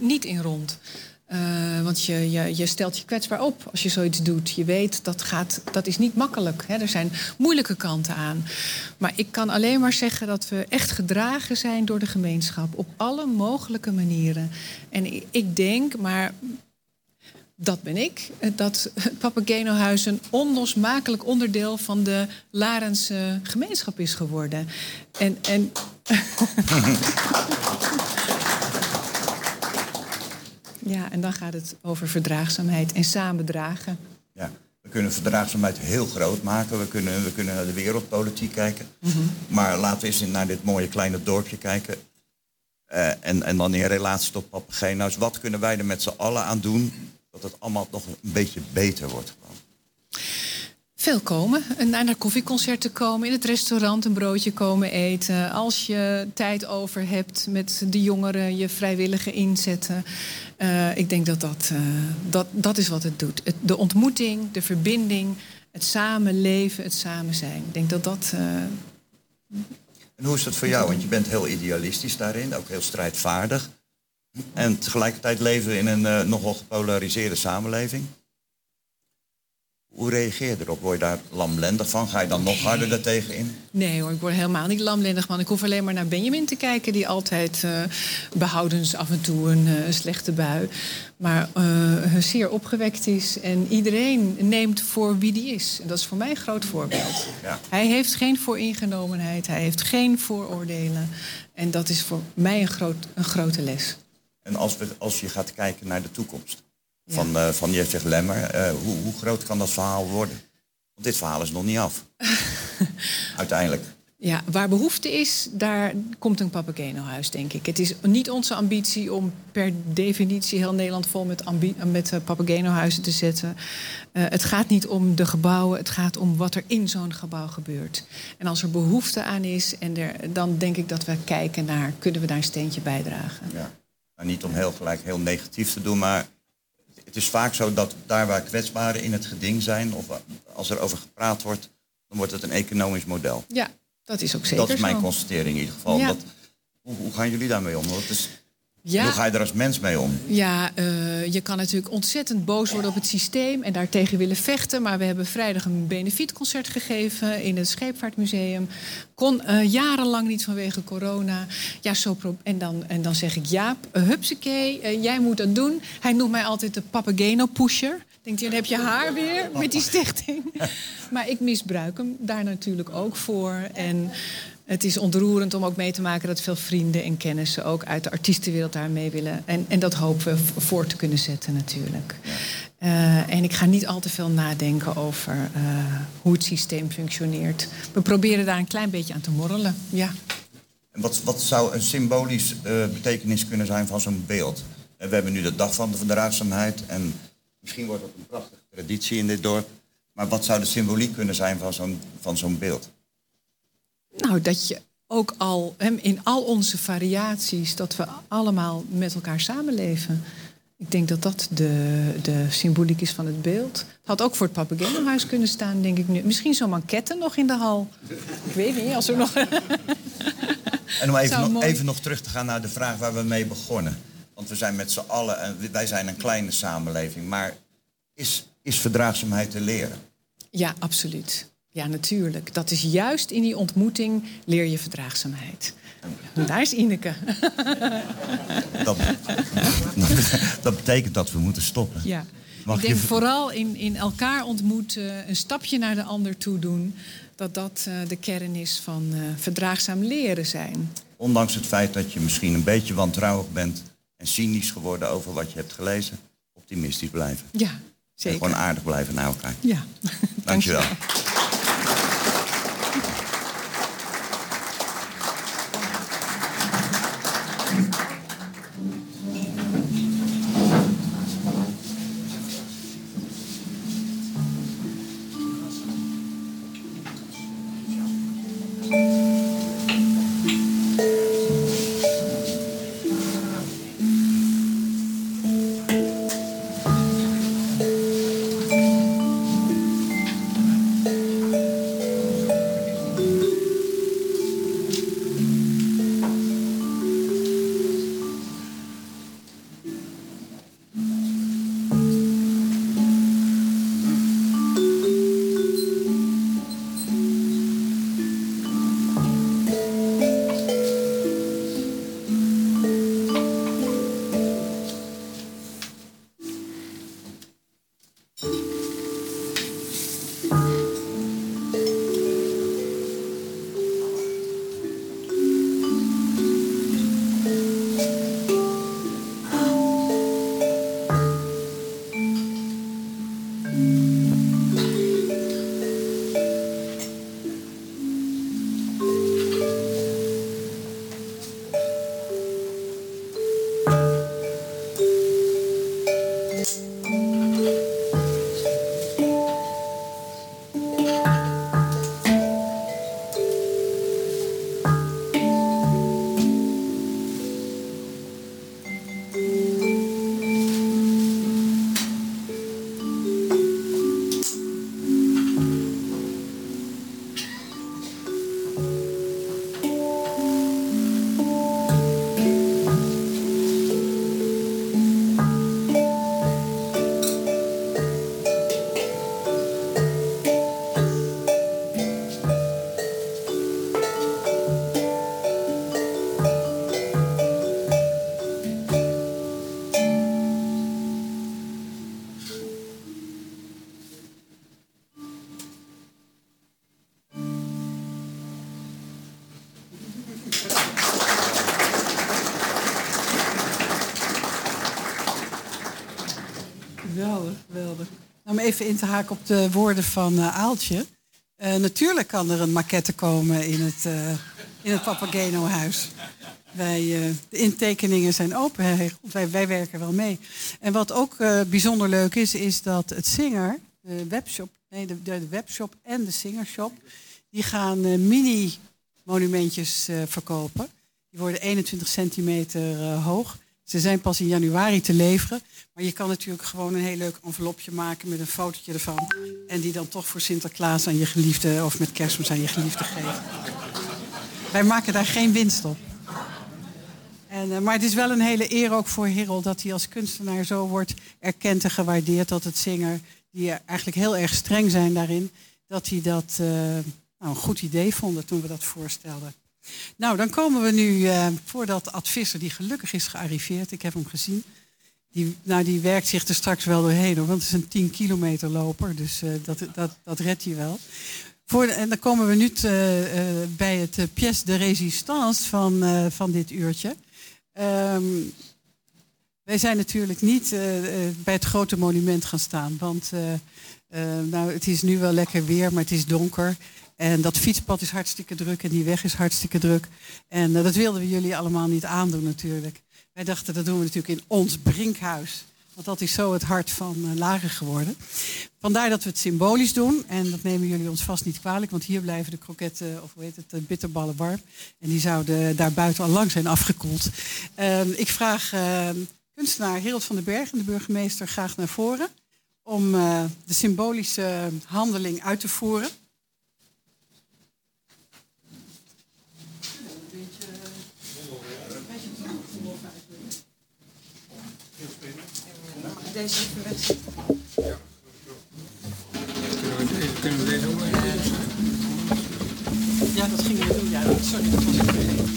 niet in rond. Eh, want je, je, je stelt je kwetsbaar op als je zoiets doet. Je weet dat gaat, dat is niet makkelijk. Hè? Er zijn moeilijke kanten aan. Maar ik kan alleen maar zeggen dat we echt gedragen zijn door de gemeenschap. Op alle mogelijke manieren. En i- ik denk, maar dat ben ik, eh, dat Papageno-huis een onlosmakelijk onderdeel van de Larense gemeenschap is geworden. En, en ja, en dan gaat het over verdraagzaamheid en samen dragen. Ja. We kunnen verdraagzaamheid heel groot maken. We kunnen, we kunnen naar de wereldpolitiek kijken. Maar laten we eens naar dit mooie kleine dorpje kijken. Eh, en, en dan in relatie tot Papageno's. Wat kunnen wij er met z'n allen aan doen... dat het allemaal nog een beetje beter wordt? Gewoon? Veel komen. En naar naar koffieconcerten komen, in het restaurant een broodje komen eten. Als je tijd over hebt met de jongeren, je vrijwillige inzetten. Eh, ik denk dat dat, eh, dat dat is wat het doet. Het, de ontmoeting, de verbinding, het samenleven, het samen zijn. Ik denk dat dat. eh, En hoe is dat voor jou? Want je bent heel idealistisch daarin, ook heel strijdvaardig. En tegelijkertijd leven we in een eh, nogal gepolariseerde samenleving. Hoe reageer je erop? Word je daar lamlendig van? Ga je dan nog harder daartegen in? Nee hoor, ik word helemaal niet lamlendig man. Ik hoef alleen maar naar Benjamin te kijken... die altijd eh behoudens af en toe een eh, slechte bui... maar zeer opgewekt is. En iedereen neemt voor wie die is. En dat is voor mij een groot voorbeeld. Ja. Hij heeft geen vooringenomenheid, hij heeft geen vooroordelen. En dat is voor mij een, groot, een grote les. En als, we, als je gaat kijken naar de toekomst van, eh van Jeff Lemmer, eh, hoe, hoe groot kan dat verhaal worden? Want dit verhaal is nog niet af. Uiteindelijk. Ja, waar behoefte is, daar komt een Papageno-huis, denk ik. Het is niet onze ambitie om per definitie heel Nederland vol met, met uh, Papageno-huizen te zetten. Uh, het gaat niet om de gebouwen, het gaat om wat er in zo'n gebouw gebeurt. En als er behoefte aan is, en er, dan denk ik dat we kijken naar... kunnen we daar een steentje bijdragen? Ja. Nou, niet om heel gelijk heel negatief te doen, maar het is vaak zo dat daar waar kwetsbaren in het geding zijn... of als er over gepraat wordt, dan wordt het een economisch model. Ja, dat is ook zeker Dat is mijn zo. constatering in ieder geval. Ja. Dat, hoe, hoe gaan jullie daarmee om? Want het is, Ja. Hoe ga je er als mens mee om? Ja, uh, je kan natuurlijk ontzettend boos worden op het systeem en daartegen willen vechten. Maar we hebben vrijdag een benefietconcert gegeven in het Scheepvaartmuseum. Kon uh, jarenlang niet vanwege corona. Ja, zo en, dan, en dan zeg ik Jaap, uh, hupsakee, jij moet dat doen. Hij noemt mij altijd de Papageno-pusher. Denkt hij, dan heb je haar weer met die stichting. maar ik misbruik hem daar natuurlijk ook voor. En Het is ontroerend om ook mee te maken dat veel vrienden en kennissen ook uit de artiestenwereld daar mee willen. En, en dat hopen we voor te kunnen zetten natuurlijk. Eh, en ik ga niet al te veel nadenken over eh, hoe het systeem functioneert. We proberen daar een klein beetje aan te morrelen. Ja. En wat, wat zou een symbolisch eh, betekenis kunnen zijn van zo'n beeld? We hebben nu de dag van de verdraagzaamheid en misschien wordt dat een prachtige traditie in dit dorp. Maar wat zou de symboliek kunnen zijn van zo'n, van zo'n beeld? Nou, dat je ook al in al onze variaties, dat we allemaal met elkaar samenleven. Ik denk dat dat de, de symboliek is van het beeld. Het had ook voor het Papageno-huis kunnen staan, denk ik nu. Misschien zo'n manquette nog in de hal. Ik weet niet, als er nog... En om even nog, even nog terug te gaan naar de vraag waar we mee begonnen. Want we zijn met z'n allen, en wij zijn een kleine samenleving. Maar is, is verdraagzaamheid te leren? Ja, absoluut. Ja, natuurlijk. Dat is juist in die ontmoeting leer je verdraagzaamheid. En daar is Ineke. Dat, dat betekent dat we moeten stoppen. Ja. Mag ik je denk ver- vooral in, in elkaar ontmoeten, een stapje naar de ander toe doen... dat dat eh, de kern is van eh, verdraagzaam leren zijn. Ondanks het feit dat je misschien een beetje wantrouwig bent en cynisch geworden over wat je hebt gelezen, optimistisch blijven. Ja, En zeker. gewoon aardig blijven naar elkaar. Ja, Dankjewel. Geweldig, even in te haken op de woorden van eh, Aaltje. Eh, natuurlijk kan er een maquette komen in het, eh in het Papageno-huis. Wij, de intekeningen zijn open. Wij, wij werken wel mee. En wat ook bijzonder leuk is, is dat het Singer, de webshop, nee, de, de webshop en de Singershop, die gaan mini-monumentjes verkopen. Die worden 21 centimeter hoog. Ze zijn pas in januari te leveren. Maar je kan natuurlijk gewoon een heel leuk envelopje maken met een fotootje ervan. En die dan toch voor Sinterklaas aan je geliefde of met kerstmis aan je geliefde geven. Wij maken daar geen winst op. En, eh, maar het is wel een hele eer ook voor Harold dat hij als kunstenaar zo wordt erkend en gewaardeerd. Dat het Singer, die eigenlijk heel erg streng zijn daarin, dat hij dat eh, nou, een goed idee vonden toen we dat voorstelden. Nou, dan komen we nu eh, voor dat advisser die gelukkig is gearriveerd. Ik heb hem gezien. Die, nou, die werkt zich er straks wel doorheen, want het is een 10 kilometer loper. Dus eh, dat, dat, dat redt hij wel. Voor, en dan komen we nu te, uh, bij het uh, pièce de résistance van, uh, van dit uurtje. Um, wij zijn natuurlijk niet bij het grote monument gaan staan. Want nou, het is nu wel lekker weer, maar het is donker. En dat fietspad is hartstikke druk en die weg is hartstikke druk. En dat wilden we jullie allemaal niet aandoen natuurlijk. Wij dachten, dat doen we natuurlijk in ons brinkhuis. Want dat is zo het hart van uh, geworden. Vandaar dat we het symbolisch doen. En dat nemen jullie ons vast niet kwalijk. Want hier blijven de kroketten, of hoe heet het, de bitterballen warm. En die zouden daar buiten al lang zijn afgekoeld. Uh, ik vraag uh, kunstenaar Harold van den Berg en de burgemeester graag naar voren. Om uh, de symbolische handeling uit te voeren. Deze even wegzetten. Ja. Kunnen we deze, kunnen we deze ook even Ja, dat gingen we doen. Ja, sorry, dat was ik vergeten.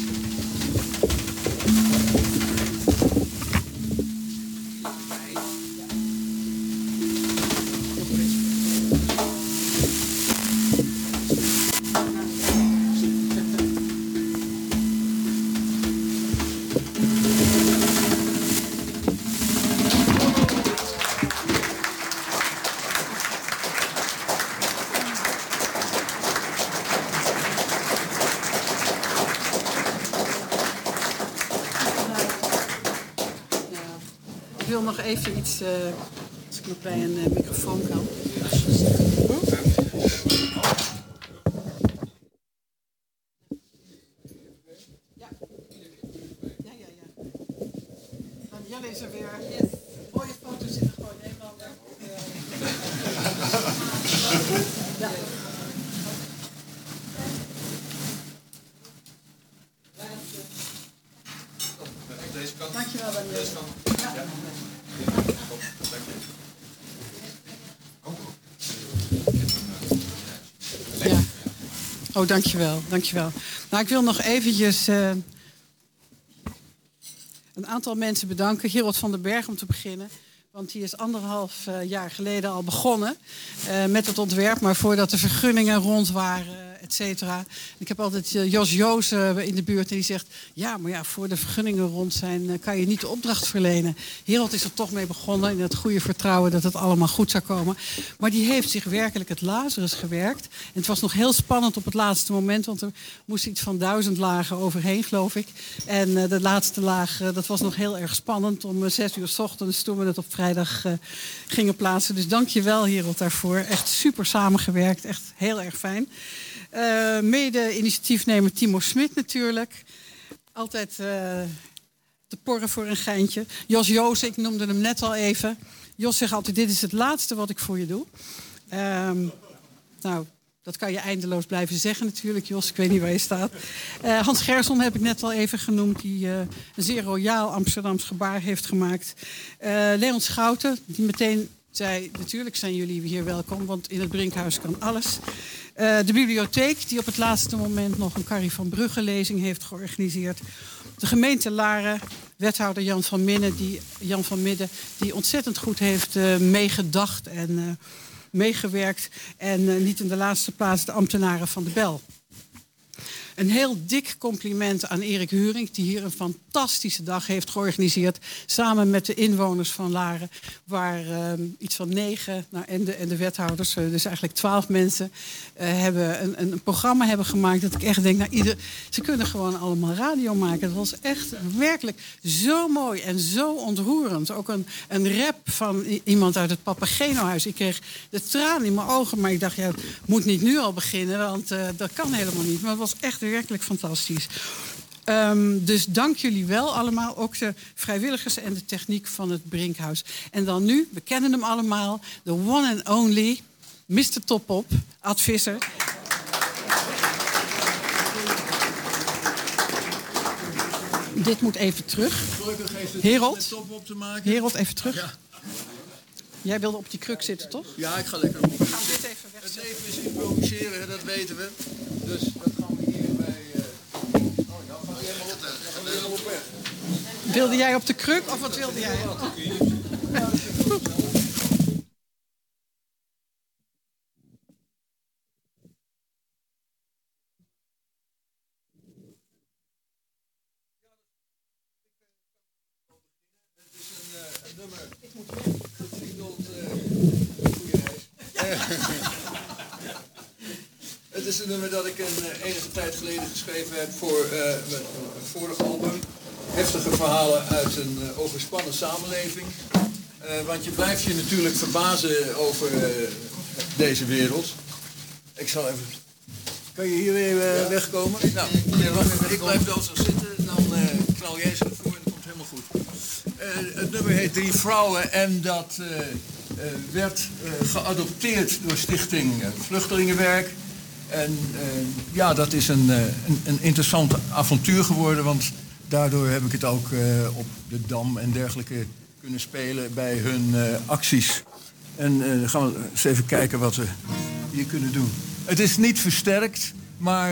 Als ik nog bij een uh, microfoon kan. Ja. Ja, ja, ja. Dan Jelle is er weer. Yes. Mooie foto's in de gewoon helemaal. Ja. Deze kant. Dankjewel, Daniel. Deze kant. Ja. Ja. Oh, dankjewel, dankjewel. Nou, ik wil nog eventjes uh, een aantal mensen bedanken. Gerald van den Berg om te beginnen. Want die is anderhalf uh, jaar geleden al begonnen uh, met het ontwerp. Maar voordat de vergunningen rond waren, et. Ik heb altijd uh, Jos Joos in de buurt en die zegt... ja, maar ja, voor de vergunningen rond zijn kan je niet de opdracht verlenen. Herald is er toch mee begonnen in het goede vertrouwen dat het allemaal goed zou komen. Maar die heeft zich werkelijk het Lazarus gewerkt. En het was nog heel spannend op het laatste moment... want er moest iets van duizend lagen overheen, geloof ik. En de laatste laag, dat was nog heel erg spannend. Om zes uur s ochtends toen we het op vrijdag gingen plaatsen. Dus dank je wel, Herald, daarvoor. Echt super samengewerkt. Echt heel erg fijn. Uh, Mede-initiatiefnemer Timo Smit natuurlijk. Altijd uh, te porren voor een geintje. Jos Joos, ik noemde hem net al even. Jos zegt altijd, dit is het laatste wat ik voor je doe. Um, nou, dat kan je eindeloos blijven zeggen natuurlijk, Jos. Ik weet niet waar je staat. Uh, Hans Gerson heb ik net al even genoemd, die een zeer royaal Amsterdams gebaar heeft gemaakt. Leon Schouten, die meteen zei, natuurlijk zijn jullie hier welkom, want in het Brinkhuis kan alles. de bibliotheek, die op het laatste moment nog een Carrie van Brugge lezing heeft georganiseerd. De gemeente Laren, wethouder Jan van, Midden, die, Jan van Midden, die ontzettend goed heeft meegedacht en meegewerkt. En niet in de laatste plaats de ambtenaren van de Bel. Een heel dik compliment aan Erik Huring, die hier een fantastische dag heeft georganiseerd. Samen met de inwoners van Laren, waar uh, iets van negen, nou, en, de, en de wethouders, uh, dus eigenlijk twaalf mensen, uh, hebben een, een, programma hebben gemaakt. Dat ik echt denk, nou, ieder, ze kunnen gewoon allemaal radio maken. Dat was echt werkelijk zo mooi en zo ontroerend. Ook een, een rap van iemand uit het Papageno-huis. Ik kreeg de traan in mijn ogen, maar ik dacht, ja, het moet niet nu al beginnen, want dat kan helemaal niet. Maar het was echt werkelijk fantastisch. Um, dus dank jullie wel allemaal, ook de vrijwilligers en de techniek van het Brinkhuis. En dan nu, we kennen hem allemaal, de one and only Mr. Topop, Ad Visser. Dit moet even terug. Herold, Herold, even terug. Ja. Jij wilde op die kruk zitten, toch? Ja, ik ga lekker op. We gaan dit even weg. Het leven is improviseren, dat weten we. Dus dat gaan Wilde jij op de kruk of wat wilde jij? Nou, het is een eh een nummer. Ik moet goed zo'n eh is een nummer dat ik een eh, enige tijd geleden geschreven heb voor eh, mijn vorige album. Heftige verhalen uit een eh, overspannen samenleving. Want je blijft je natuurlijk verbazen over deze wereld. Ik zal even... Kan je hier weer wegkomen? Nou, Wacht, ik blijf zo zitten. Dan knal jij zo voor en dat komt helemaal goed. Het nummer heet Drie Vrouwen en dat werd geadopteerd door Stichting Vluchtelingenwerk. En eh, ja, dat is een, eh, een, een interessant avontuur geworden, want daardoor heb ik het ook eh, op de Dam en dergelijke kunnen spelen bij hun acties. En dan gaan we eens even kijken wat we hier kunnen doen. Het is niet versterkt, maar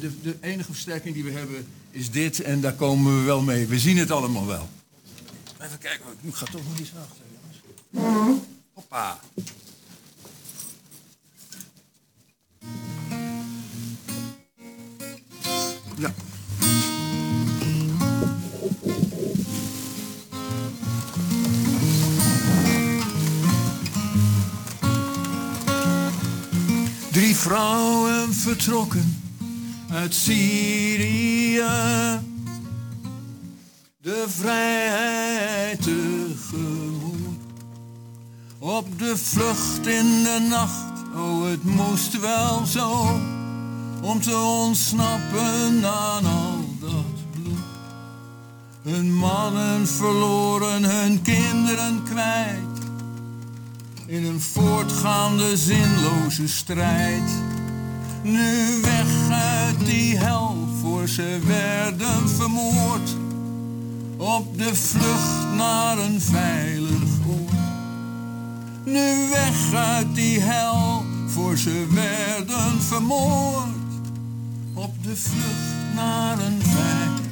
de, de enige versterking die we hebben is dit en daar komen we wel mee. We zien het allemaal wel. Even kijken, ik ga toch nog iets achter. jongens. Hoppa. Drie vrouwen vertrokken uit Syrië. De vrijheid tegemoet. Op de vlucht in de nacht, oh het moest wel zo. Om te ontsnappen aan al dat bloed. Hun mannen verloren, hun kinderen kwijt. In een voortgaande zinloze strijd. Nu weg uit die hel, voor ze werden vermoord. Op de vlucht naar een veilig oord. Nu weg uit die hel, voor ze werden vermoord. Op de vlucht naar een veilig.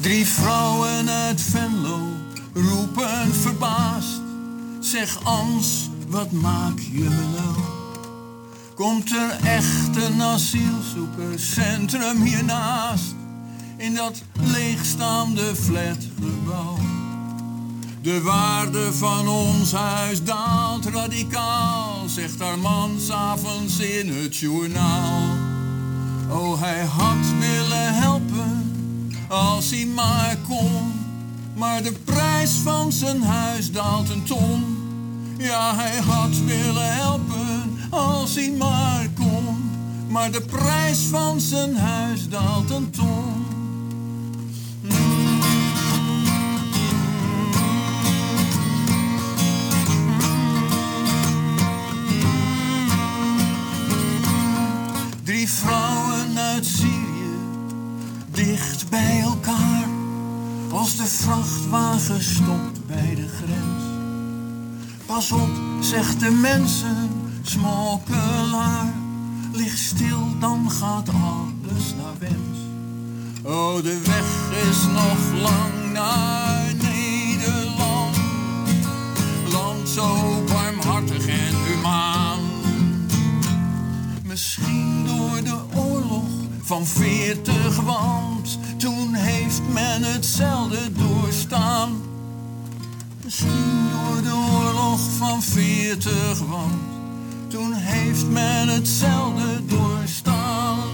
Drie vrouwen uit Venlo roepen verbaasd. Zeg Ans, wat maak je me nou? Komt er echt een asielzoekerscentrum hiernaast? In dat leegstaande flatgebouw. De waarde van ons huis daalt radicaal, zegt haar man s'avonds in het journaal. Oh, hij had willen helpen als hij maar kon. Maar de prijs van zijn huis daalt een ton. Ja, hij had willen helpen als hij maar kon. Maar de prijs van zijn huis daalt een ton. Bij elkaar. Als de vrachtwagen stopt bij de grens. Pas op, zegt de mensen, smokkelaar. Lig stil, dan gaat alles naar wens. Oh, de weg is nog lang naar Nederland. Land zo barmhartig en humaan. Misschien door de oorlog van veertig, want toen heeft men hetzelfde doorstaan. Misschien door de oorlog van veertig, want toen heeft men hetzelfde doorstaan.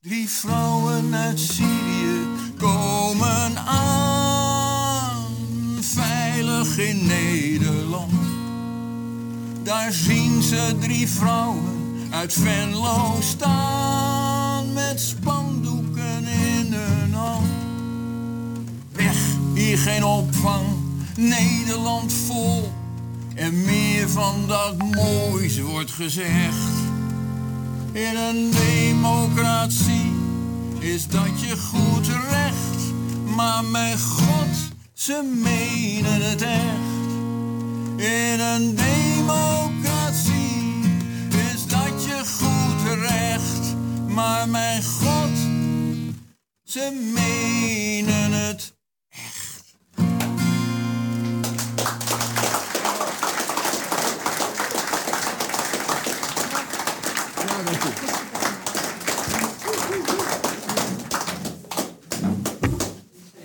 Drie vrouwen uit in Nederland. Daar zien ze drie vrouwen uit Venlo staan, met spandoeken in hun hand. Weg, hier geen opvang, Nederland vol. En meer van dat moois wordt gezegd. In een democratie is dat je goed recht. Maar mijn god, ze menen het echt. In een democratie is dat je goed recht. Maar mijn God, ze menen het